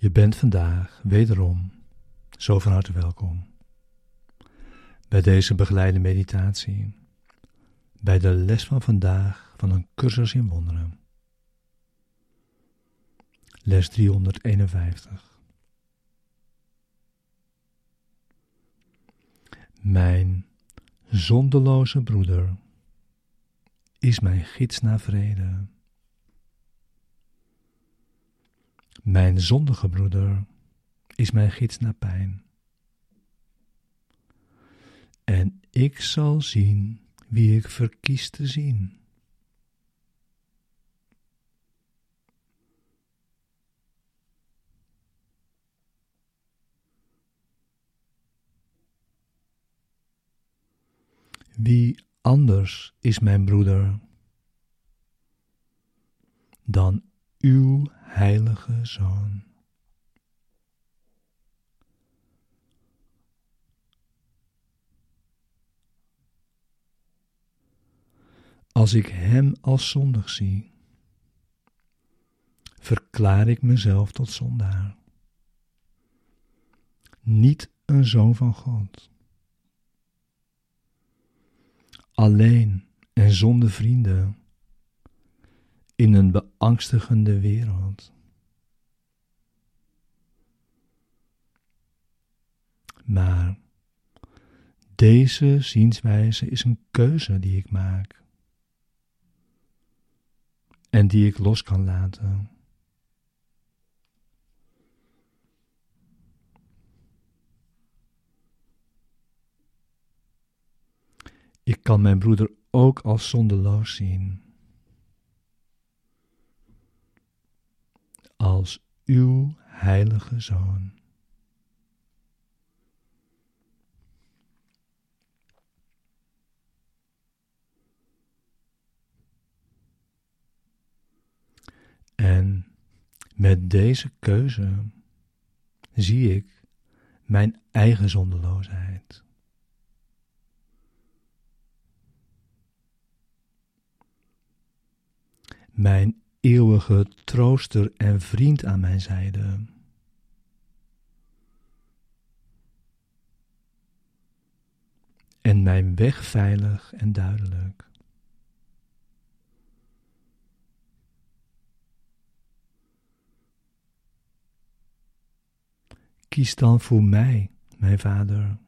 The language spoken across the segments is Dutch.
Je bent vandaag wederom zo van harte welkom bij deze begeleide meditatie, bij de les van vandaag van een cursus in wonderen. Les 351. Mijn zondeloze broeder is mijn gids naar vrede. Mijn zondige broeder is mijn gids naar pijn. En ik zal zien wie ik verkies te zien. Wie anders is mijn broeder dan uw heilige Zoon. Als ik Hem als zondig zie, verklaar ik mezelf tot zondaar. Niet een zoon van God. Alleen en zonder vrienden in een beangstigende wereld. Maar deze zienswijze is een keuze die ik maak en die ik los kan laten. Ik kan mijn broeder ook als zondeloos zien. als uw heilige zoon. En met deze keuze zie ik mijn eigen zondeloosheid. Mijn eeuwige trooster en vriend aan mijn zijde. En mijn weg veilig en duidelijk. Kies dan voor mij, mijn Vader,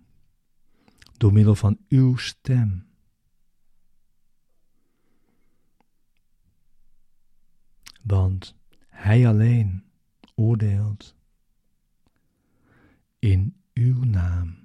door middel van uw stem want Hij alleen oordeelt in uw naam.